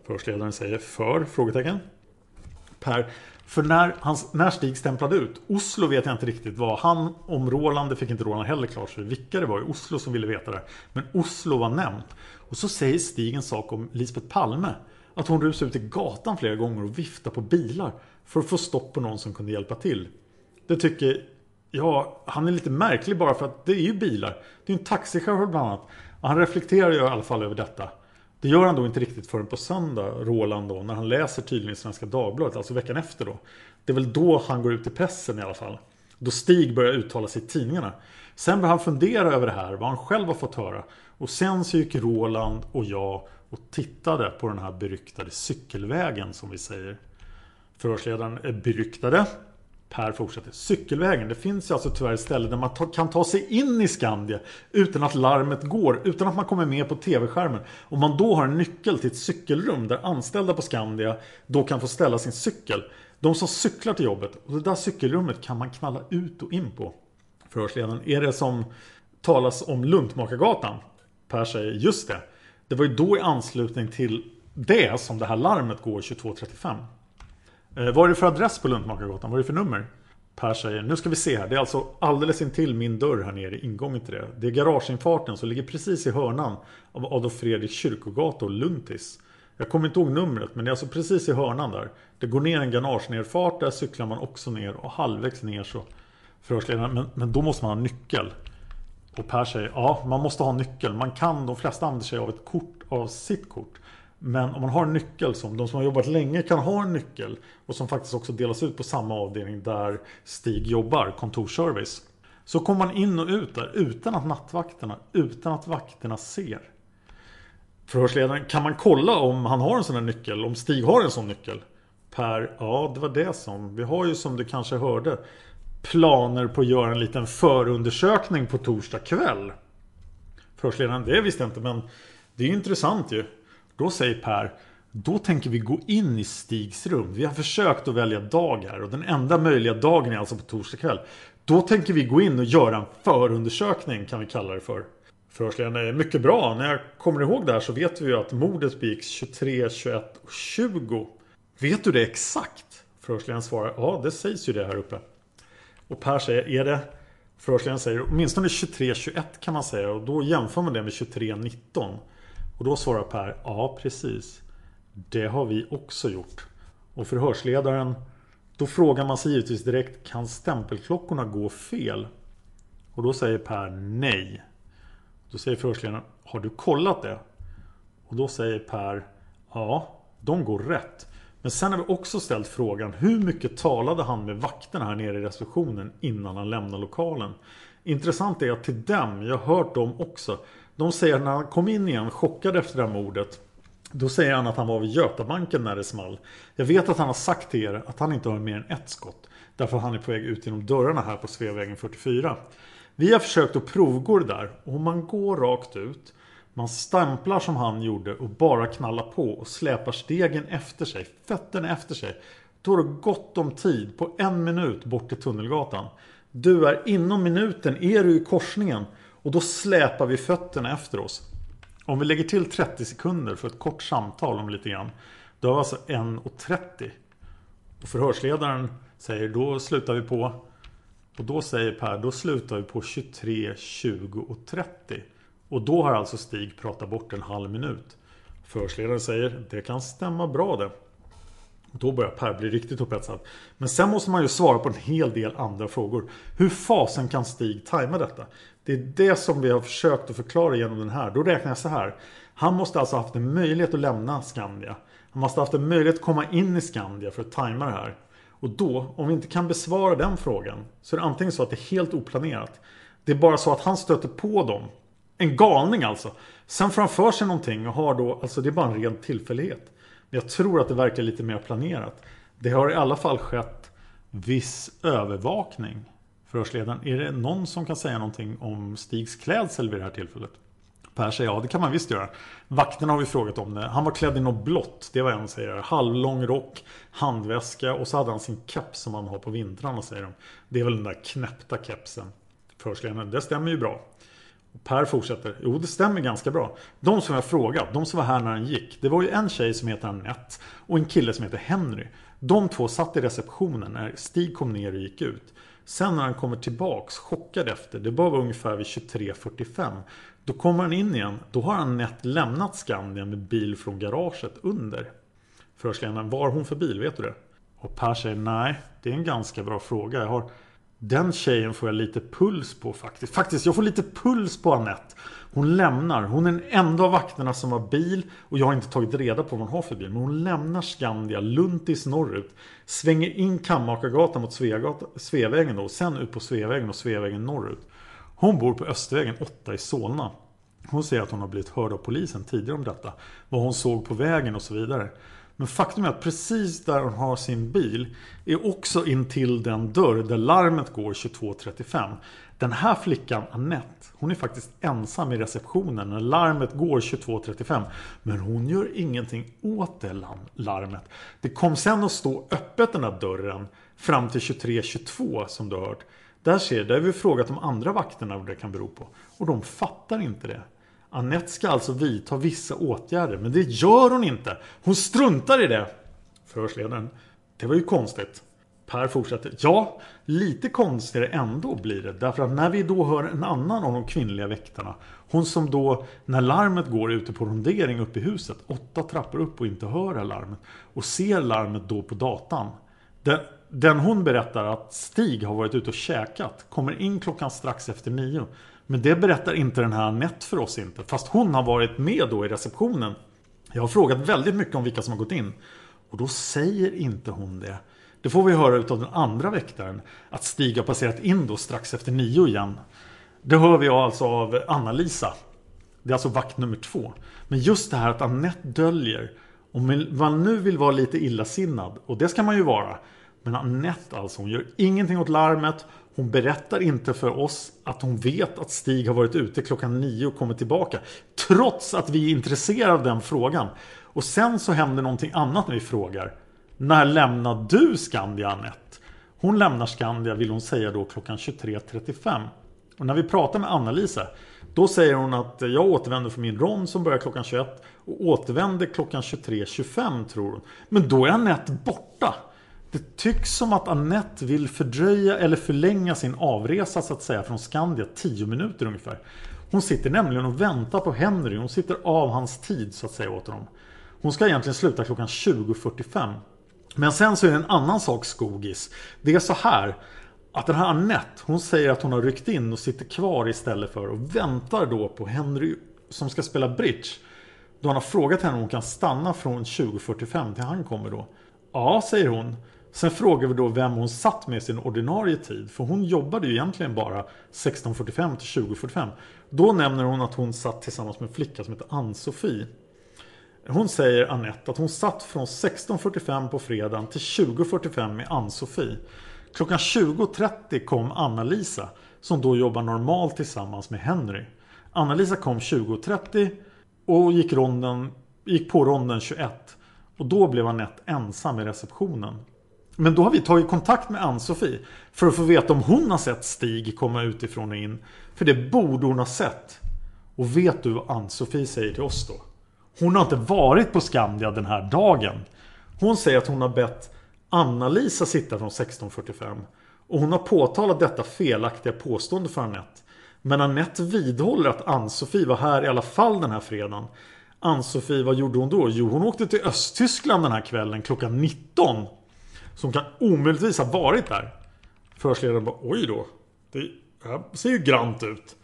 Förhörsledaren säger för? Frågetecken. Per, för när, hans, när Stig stämplade ut, Oslo vet jag inte riktigt vad han, om Roland, det fick inte Roland heller klart för vilka det var i Oslo som ville veta det. Men Oslo var nämnt. Och så säger Stig en sak om Lisbeth Palme. Att hon rusade ut i gatan flera gånger och viftade på bilar för att få stopp på någon som kunde hjälpa till. Det tycker Ja, han är lite märklig bara för att det är ju bilar. Det är en taxichaufför bland annat. Och han reflekterar ju i alla fall över detta. Det gör han då inte riktigt förrän på söndag, Roland då, när han läser tydligen i Svenska Dagbladet, alltså veckan efter då. Det är väl då han går ut i pressen i alla fall. Då Stig börjar uttala sig i tidningarna. Sen börjar han fundera över det här, vad han själv har fått höra. Och sen så gick Roland och jag och tittade på den här beryktade cykelvägen som vi säger. Förhörsledaren är beryktade. Per fortsätter. Cykelvägen. Det finns ju alltså tyvärr ett ställe där man ta, kan ta sig in i Skandia utan att larmet går. Utan att man kommer med på tv-skärmen. Om man då har en nyckel till ett cykelrum där anställda på Skandia då kan få ställa sin cykel. De som cyklar till jobbet. Och det där cykelrummet kan man knalla ut och in på. Förhörsledaren. Är det som talas om Luntmakargatan? Per säger just det. Det var ju då i anslutning till det som det här larmet går 22.35. Eh, vad är det för adress på Luntmakargatan? Vad är det för nummer? Per säger, nu ska vi se här. Det är alltså alldeles intill min dörr här nere, ingången till det. Det är garageinfarten som ligger precis i hörnan av Adolf Fredrik kyrkogata och Luntis. Jag kommer inte ihåg numret, men det är alltså precis i hörnan där. Det går ner en garagenerfart, där cyklar man också ner och halvvägs ner så förhörsledaren, men, men då måste man ha nyckel. Och Per säger, ja man måste ha nyckel. Man kan, de flesta använder sig av ett kort, av sitt kort. Men om man har en nyckel som de som har jobbat länge kan ha en nyckel och som faktiskt också delas ut på samma avdelning där Stig jobbar, kontorsservice. Så kommer man in och ut där utan att nattvakterna, utan att vakterna ser. Förhörsledaren, kan man kolla om han har en sån här nyckel? Om Stig har en sån nyckel? Per, ja det var det som. Vi har ju som du kanske hörde planer på att göra en liten förundersökning på torsdag kväll. Förhörsledaren, det visste jag inte men det är ju intressant ju. Då säger Per då tänker vi gå in i Stigs rum. Vi har försökt att välja dag här och den enda möjliga dagen är alltså på torsdag kväll. Då tänker vi gå in och göra en förundersökning kan vi kalla det för. Förhörsledaren är mycket bra. När jag kommer ihåg det här så vet vi ju att mordet begicks 23, 21 och 20. Vet du det exakt? Förhörsledaren svarar ja det sägs ju det här uppe. Och Per säger är det Förhörsledaren säger åtminstone 23, 21 kan man säga och då jämför man det med 23, 19. Och då svarar Per, ja precis. Det har vi också gjort. Och förhörsledaren, då frågar man sig givetvis direkt, kan stämpelklockorna gå fel? Och då säger Per nej. Då säger förhörsledaren, har du kollat det? Och då säger Per, ja, de går rätt. Men sen har vi också ställt frågan, hur mycket talade han med vakterna här nere i receptionen innan han lämnade lokalen? Intressant är att till dem, jag har hört dem också, de säger när han kom in igen chockad efter det här mordet Då säger han att han var vid Götabanken när det small. Jag vet att han har sagt till er att han inte har mer än ett skott. Därför att han är på väg ut genom dörrarna här på Sveavägen 44 Vi har försökt att provgå det där och man går rakt ut. Man stamplar som han gjorde och bara knallar på och släpar stegen efter sig, fötterna efter sig. Då har du gott om tid på en minut bort till Tunnelgatan. Du är inom minuten, är du i korsningen? Och då släpar vi fötterna efter oss. Om vi lägger till 30 sekunder för ett kort samtal om lite grann. Då var alltså 1.30. Och förhörsledaren säger då slutar vi på och då säger Per, då slutar vi på 23, 20 och 30. Och då har alltså Stig pratat bort en halv minut. Förhörsledaren säger, det kan stämma bra det. Då börjar Per bli riktigt upphetsad. Men sen måste man ju svara på en hel del andra frågor. Hur fasen kan Stig tajma detta? Det är det som vi har försökt att förklara genom den här. Då räknar jag så här. Han måste alltså haft en möjlighet att lämna Skandia. Han måste haft en möjlighet att komma in i Skandia för att tajma det här. Och då, om vi inte kan besvara den frågan, så är det antingen så att det är helt oplanerat. Det är bara så att han stöter på dem. En galning alltså. Sen får han för sig någonting och har då, alltså det är bara en ren tillfällighet. Men jag tror att det verkar lite mer planerat. Det har i alla fall skett viss övervakning. Förhörsledaren, är det någon som kan säga någonting om Stigs klädsel vid det här tillfället? Per säger ja, det kan man visst göra. Vakterna har vi frågat om det. Han var klädd i något blått, det var en säger. Halvlång rock, handväska och så hade han sin keps som han har på vintrarna säger de. Det är väl den där knäppta kepsen. Förhörsledaren, det stämmer ju bra. Per fortsätter, jo det stämmer ganska bra. De som jag frågat, de som var här när han gick. Det var ju en tjej som heter Annette och en kille som heter Henry. De två satt i receptionen när Stig kom ner och gick ut. Sen när han kommer tillbaks chockad efter, det var ungefär vid 23.45. Då kommer han in igen. Då har han nätt lämnat Skandia med bil från garaget under. Förhörsledaren, vad har hon för bil? Vet du det? Och Per säger nej, det är en ganska bra fråga. Jag har den tjejen får jag lite puls på faktiskt. Faktiskt, jag får lite puls på Annette. Hon lämnar. Hon är den enda av vakterna som har bil. Och jag har inte tagit reda på vad hon har för bil. Men hon lämnar Skandia, Luntis norrut. Svänger in Kammakargatan mot Sveagatan, Sveavägen då. Sen ut på Sveavägen och Sveavägen norrut. Hon bor på Östervägen 8 i Solna. Hon säger att hon har blivit hörd av polisen tidigare om detta. Vad hon såg på vägen och så vidare. Men faktum är att precis där hon har sin bil är också intill den dörr där larmet går 22.35. Den här flickan, Annette, hon är faktiskt ensam i receptionen när larmet går 22.35. Men hon gör ingenting åt det larmet. Det kom sen att stå öppet den här dörren fram till 23.22 som du har hört. Där ser, där har vi frågat de andra vakterna vad det kan bero på. Och de fattar inte det. Annette ska alltså vidta vissa åtgärder, men det gör hon inte. Hon struntar i det. Förhörsledaren. Det var ju konstigt. Per fortsätter. Ja, lite konstigare ändå blir det. Därför att när vi då hör en annan av de kvinnliga väktarna. Hon som då, när larmet går ute på rondering uppe i huset. Åtta trappor upp och inte hör det larmet. Och ser larmet då på datan. Den, den hon berättar att Stig har varit ute och käkat. Kommer in klockan strax efter nio. Men det berättar inte den här Anette för oss inte. Fast hon har varit med då i receptionen. Jag har frågat väldigt mycket om vilka som har gått in. Och då säger inte hon det. Det får vi höra utav den andra väktaren. Att Stig har passerat in då strax efter nio igen. Det hör vi alltså av Anna-Lisa. Det är alltså vakt nummer två. Men just det här att Annette döljer. Om man nu vill vara lite illasinnad. Och det ska man ju vara. Men Annette alltså, hon gör ingenting åt larmet. Hon berättar inte för oss att hon vet att Stig har varit ute klockan nio och kommit tillbaka. Trots att vi är intresserade av den frågan. Och sen så händer någonting annat när vi frågar. När lämnar du Skandia Anette? Hon lämnar Skandia vill hon säga då klockan 23.35. Och när vi pratar med Anna-Lisa Då säger hon att jag återvänder från min rond som börjar klockan 21 och återvänder klockan 23.25 tror hon. Men då är Anette borta. Det tycks som att Annette vill fördröja eller förlänga sin avresa så att säga från Skandia 10 minuter ungefär. Hon sitter nämligen och väntar på Henry. Hon sitter av hans tid så att säga åt honom. Hon ska egentligen sluta klockan 20.45. Men sen så är det en annan sak skogis. Det är så här att den här Annette, hon säger att hon har ryckt in och sitter kvar istället för och väntar då på Henry som ska spela bridge. Då han har frågat henne om hon kan stanna från 20.45 till han kommer då. Ja, säger hon. Sen frågar vi då vem hon satt med sin ordinarie tid. För hon jobbade ju egentligen bara 16.45 till 20.45. Då nämner hon att hon satt tillsammans med en flicka som heter Ann-Sofie. Hon säger Annette att hon satt från 16.45 på fredagen till 20.45 med Ann-Sofie. Klockan 20.30 kom Anna-Lisa som då jobbar normalt tillsammans med Henry. Anna-Lisa kom 20.30 och gick, ronden, gick på ronden 21. Och då blev Annette ensam i receptionen. Men då har vi tagit kontakt med Ann-Sofie för att få veta om hon har sett Stig komma utifrån och in. För det borde hon ha sett. Och vet du vad Ann-Sofie säger till oss då? Hon har inte varit på Skandia den här dagen. Hon säger att hon har bett Anna-Lisa sitta från 16.45. Och hon har påtalat detta felaktiga påstående för Anette. Men Anette vidhåller att Ann-Sofie var här i alla fall den här fredagen. Ann-Sofie, vad gjorde hon då? Jo, hon åkte till Östtyskland den här kvällen klockan 19. Som kan omöjligtvis ha varit där. Förhörsledaren bara, oj då. Det här ser ju grant ut.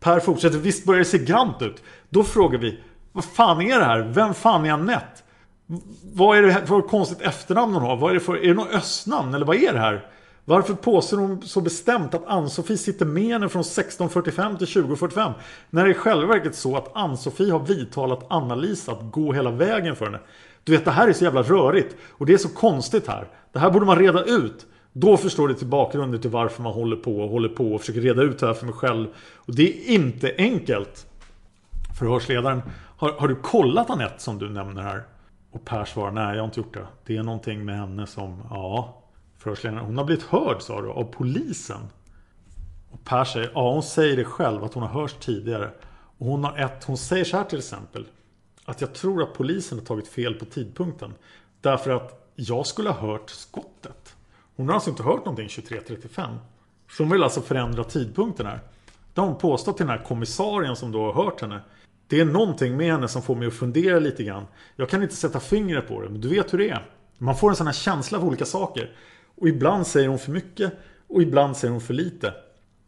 Per fortsätter, visst börjar det se grant ut. Då frågar vi, vad fan är det här? Vem fan är Anette? Vad är det för konstigt efternamn hon har? Vad är det för, är det något östnamn? Eller vad är det här? Varför påstår hon så bestämt att Ann-Sofie sitter med henne från 16.45 till 20.45? När det i själva verket så att Ann-Sofie har vidtalat Anna-Lisa att gå hela vägen för henne. Du vet, det här är så jävla rörigt. Och det är så konstigt här. Det här borde man reda ut. Då förstår du till bakgrunden till varför man håller på och håller på och försöker reda ut det här för mig själv. Och det är inte enkelt. Förhörsledaren, har, har du kollat Anette som du nämner här? Och Per svarar, nej jag har inte gjort det. Det är någonting med henne som, ja. Förhörsledaren, hon har blivit hörd sa du, av polisen. Och Per säger, ja hon säger det själv att hon har hörts tidigare. Och hon har ett, hon säger så här till exempel. Att jag tror att polisen har tagit fel på tidpunkten. Därför att jag skulle ha hört skottet. Hon har alltså inte hört någonting 23.35. Så hon vill alltså förändra tidpunkten här. Det har hon påstått till den här kommissarien som då har hört henne. Det är någonting med henne som får mig att fundera lite grann. Jag kan inte sätta fingret på det, men du vet hur det är. Man får en sån här känsla för olika saker. Och ibland säger hon för mycket och ibland säger hon för lite.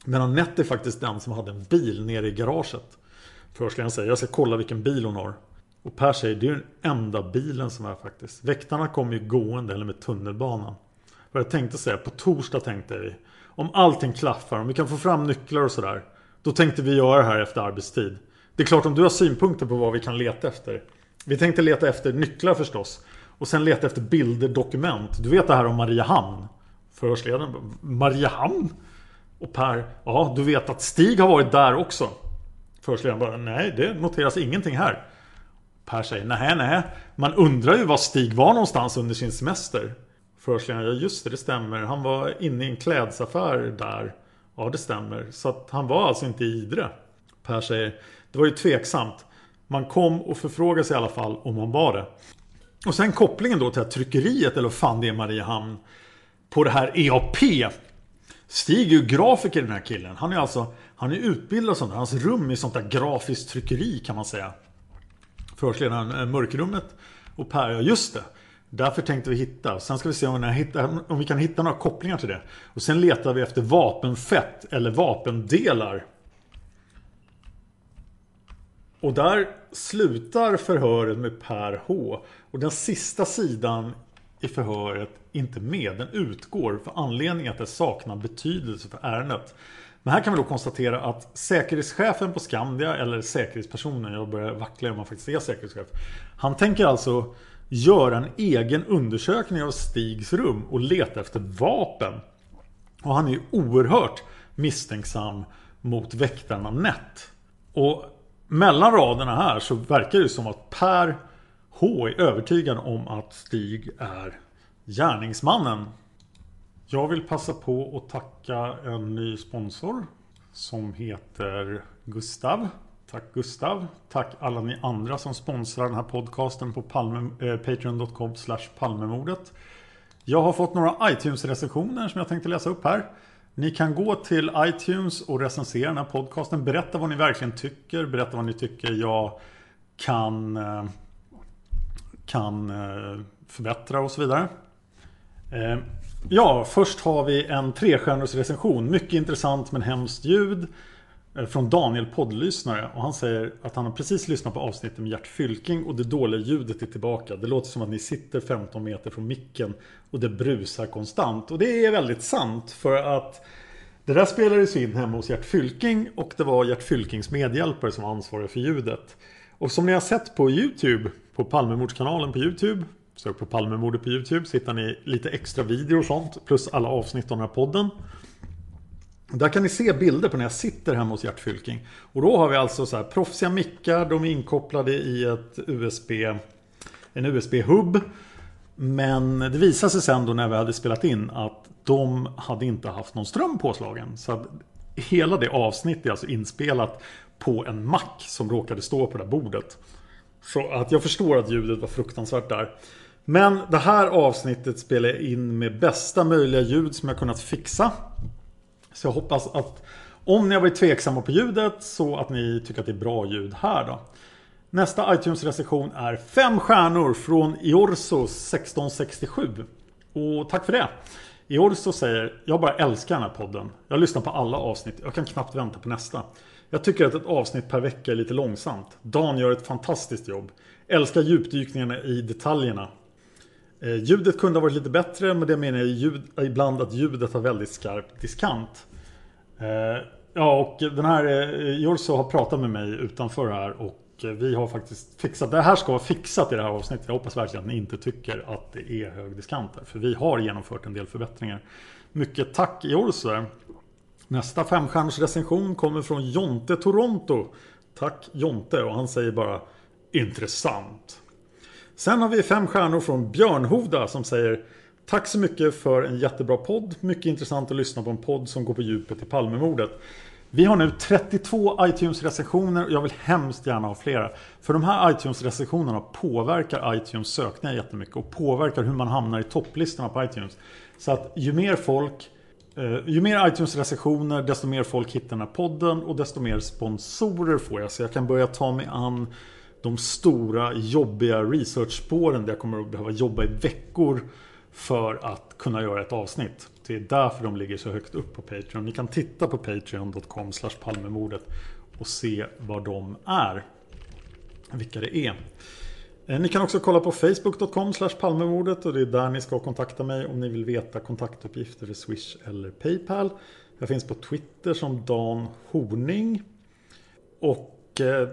Men Anette är faktiskt den som hade en bil nere i garaget. Förhörsledaren säger jag ska kolla vilken bil hon har. Och Per säger det är den enda bilen som är faktiskt. Väktarna kommer ju gående eller med tunnelbanan. Vad jag tänkte säga, på torsdag tänkte vi. Om allting klaffar, om vi kan få fram nycklar och sådär. Då tänkte vi göra det här efter arbetstid. Det är klart om du har synpunkter på vad vi kan leta efter. Vi tänkte leta efter nycklar förstås. Och sen leta efter bilder, dokument. Du vet det här om Mariehamn. Förhörsledaren Mariehamn? Och Per, ja du vet att Stig har varit där också. Förhörsledaren bara, nej det noteras ingenting här. Per säger, nej nej. Man undrar ju var Stig var någonstans under sin semester. Förhörsledaren, ja just det, det stämmer. Han var inne i en klädsaffär där. Ja det stämmer. Så att han var alltså inte i Idre. Per säger, det var ju tveksamt. Man kom och förfrågade sig i alla fall om han var det. Och sen kopplingen då till att tryckeriet, eller vad fan det är Mariehamn. På det här EAP. Stig är ju grafiker den här killen. Han är alltså han är utbildad sånt. där, Hans rum är sånt där grafiskt tryckeri kan man säga. Förhörsledaren eh, Mörkrummet. Och Per, ja just det. Därför tänkte vi hitta. Sen ska vi se om vi, hitta, om vi kan hitta några kopplingar till det. Och sen letar vi efter vapenfett eller vapendelar. Och där slutar förhöret med Per H. Och den sista sidan i förhöret inte med. Den utgår för anledningen att det saknar betydelse för ärendet. Men här kan vi då konstatera att säkerhetschefen på Skandia, eller säkerhetspersonen, jag börjar vackla om man faktiskt är säkerhetschef. Han tänker alltså göra en egen undersökning av Stigs rum och leta efter vapen. Och han är ju oerhört misstänksam mot väktarna Nett. Och mellan raderna här så verkar det som att Per H är övertygad om att Stig är gärningsmannen. Jag vill passa på att tacka en ny sponsor som heter Gustav. Tack Gustav. Tack alla ni andra som sponsrar den här podcasten på eh, patreon.com palmemordet. Jag har fått några iTunes-recensioner som jag tänkte läsa upp här. Ni kan gå till iTunes och recensera den här podcasten. Berätta vad ni verkligen tycker. Berätta vad ni tycker jag kan, eh, kan eh, förbättra och så vidare. Eh, Ja, först har vi en trestjärnors recension. Mycket intressant men hemskt ljud. Eh, från Daniel poddlyssnare och han säger att han har precis lyssnat på avsnittet med Gert Fylking och det dåliga ljudet är tillbaka. Det låter som att ni sitter 15 meter från micken och det brusar konstant. Och det är väldigt sant för att det där spelades in hemma hos Gert Fylking och det var Gert Fylkings medhjälpare som var ansvarig för ljudet. Och som ni har sett på Youtube, på Palmemordskanalen på Youtube, sök på Palmemordet på Youtube så hittar ni lite extra videor och sånt plus alla avsnitt av den här podden. Där kan ni se bilder på när jag sitter hemma hos Gert Fylking. Och då har vi alltså så här proffsiga mickar, de är inkopplade i ett USB, en USB-hub. Men det visade sig sen då när vi hade spelat in att de hade inte haft någon ström påslagen. Så att hela det avsnittet är alltså inspelat på en mack som råkade stå på det där bordet. Så att jag förstår att ljudet var fruktansvärt där. Men det här avsnittet spelar jag in med bästa möjliga ljud som jag kunnat fixa. Så jag hoppas att om ni har varit tveksamma på ljudet så att ni tycker att det är bra ljud här då. Nästa iTunes-recension är 5 stjärnor från Iorso 1667. Och tack för det! Iorso säger Jag bara älskar den här podden. Jag lyssnar på alla avsnitt. Jag kan knappt vänta på nästa. Jag tycker att ett avsnitt per vecka är lite långsamt. Dan gör ett fantastiskt jobb. Älskar djupdykningarna i detaljerna. Eh, ljudet kunde ha varit lite bättre men det menar jag ljud, ibland att ljudet har väldigt skarp diskant. Eh, ja och den här eh, Jorso har pratat med mig utanför här och eh, vi har faktiskt fixat Det här ska vara fixat i det här avsnittet. Jag hoppas verkligen att ni inte tycker att det är hög diskant där. För vi har genomfört en del förbättringar. Mycket tack Jorso. Nästa femstjärnors recension kommer från Jonte Toronto. Tack Jonte och han säger bara Intressant. Sen har vi fem stjärnor från Björnhoda som säger Tack så mycket för en jättebra podd. Mycket intressant att lyssna på en podd som går på djupet i Palmemordet. Vi har nu 32 iTunes-recensioner och jag vill hemskt gärna ha flera. För de här iTunes-recensionerna påverkar iTunes sökningar jättemycket och påverkar hur man hamnar i topplistorna på iTunes. Så att ju mer folk eh, ju mer iTunes-recensioner, desto mer folk hittar den här podden och desto mer sponsorer får jag. Så jag kan börja ta mig an de stora jobbiga researchspåren där jag kommer att behöva jobba i veckor för att kunna göra ett avsnitt. Det är därför de ligger så högt upp på Patreon. Ni kan titta på patreon.com palmemordet och se var de är. Vilka det är. Eh, ni kan också kolla på facebook.com palmemordet och det är där ni ska kontakta mig om ni vill veta kontaktuppgifter för Swish eller Paypal. Jag finns på Twitter som Dan Horning. Och eh,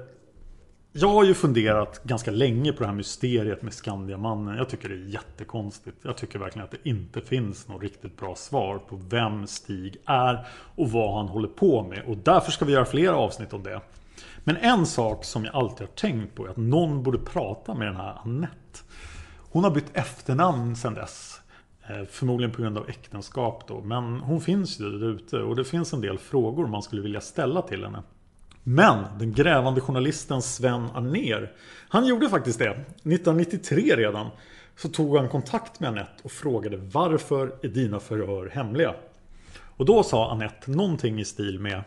jag har ju funderat ganska länge på det här mysteriet med Skandiamannen. Jag tycker det är jättekonstigt. Jag tycker verkligen att det inte finns något riktigt bra svar på vem Stig är och vad han håller på med. Och därför ska vi göra flera avsnitt om det. Men en sak som jag alltid har tänkt på är att någon borde prata med den här Annette. Hon har bytt efternamn sedan dess. Eh, förmodligen på grund av äktenskap då. Men hon finns ju där ute och det finns en del frågor man skulle vilja ställa till henne. Men den grävande journalisten Sven Arner Han gjorde faktiskt det. 1993 redan. Så tog han kontakt med Annette och frågade Varför är dina förhör hemliga? Och då sa Annette någonting i stil med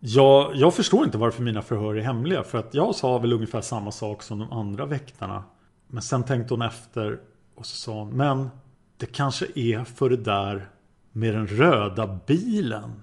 Ja, jag förstår inte varför mina förhör är hemliga För att jag sa väl ungefär samma sak som de andra väktarna. Men sen tänkte hon efter Och så sa hon Men det kanske är för det där med den röda bilen.